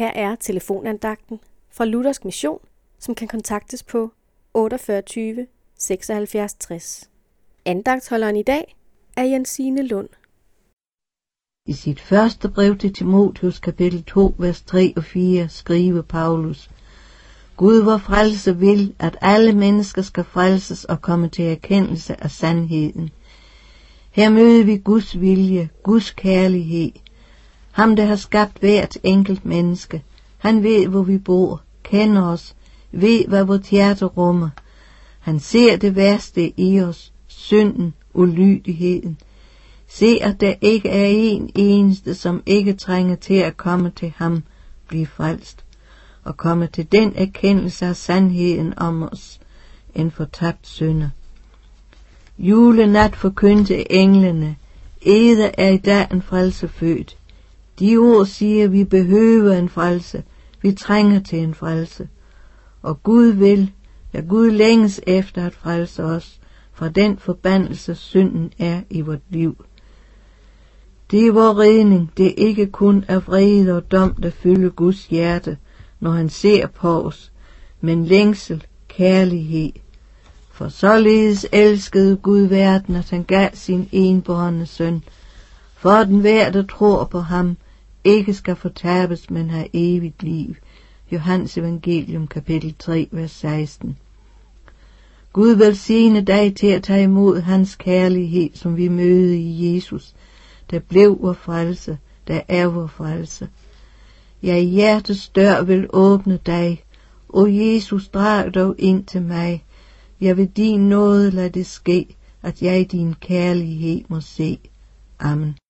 Her er telefonandagten fra Luthersk Mission, som kan kontaktes på 48 76 60. Andagtholderen i dag er Jensine Lund. I sit første brev til Timotheus kapitel 2, vers 3 og 4 skriver Paulus, Gud vor frelse vil, at alle mennesker skal frelses og komme til erkendelse af sandheden. Her møder vi Guds vilje, Guds kærlighed. Ham, der har skabt hvert enkelt menneske. Han ved, hvor vi bor, kender os, ved, hvad vores hjerte rummer. Han ser det værste i os, synden, ulydigheden. Se, at der ikke er en eneste, som ikke trænger til at komme til ham, blive frelst, og komme til den erkendelse af sandheden om os, en fortabt synder. Julenat forkyndte englene, Eder er i dag en frelse født. De ord siger, vi behøver en frelse, vi trænger til en frelse. Og Gud vil, ja Gud længes efter at frelse os fra den forbandelse synden er i vort liv. Det er vor redning, det er ikke kun af vrede og dom, der fylder Guds hjerte, når han ser på os, men længsel, kærlighed. For således elskede Gud verden, at han gav sin enborne søn, for den hver, der tror på ham, ikke skal fortabes, men have evigt liv. Johannes evangelium kapitel 3, vers 16. Gud velsigne dig til at tage imod hans kærlighed, som vi møder i Jesus, der blev vor frelse, der er vor frelse. Jeg hjertes dør vil åbne dig, o Jesus, drag dog ind til mig. Jeg vil din nåde lade det ske, at jeg din kærlighed må se. Amen.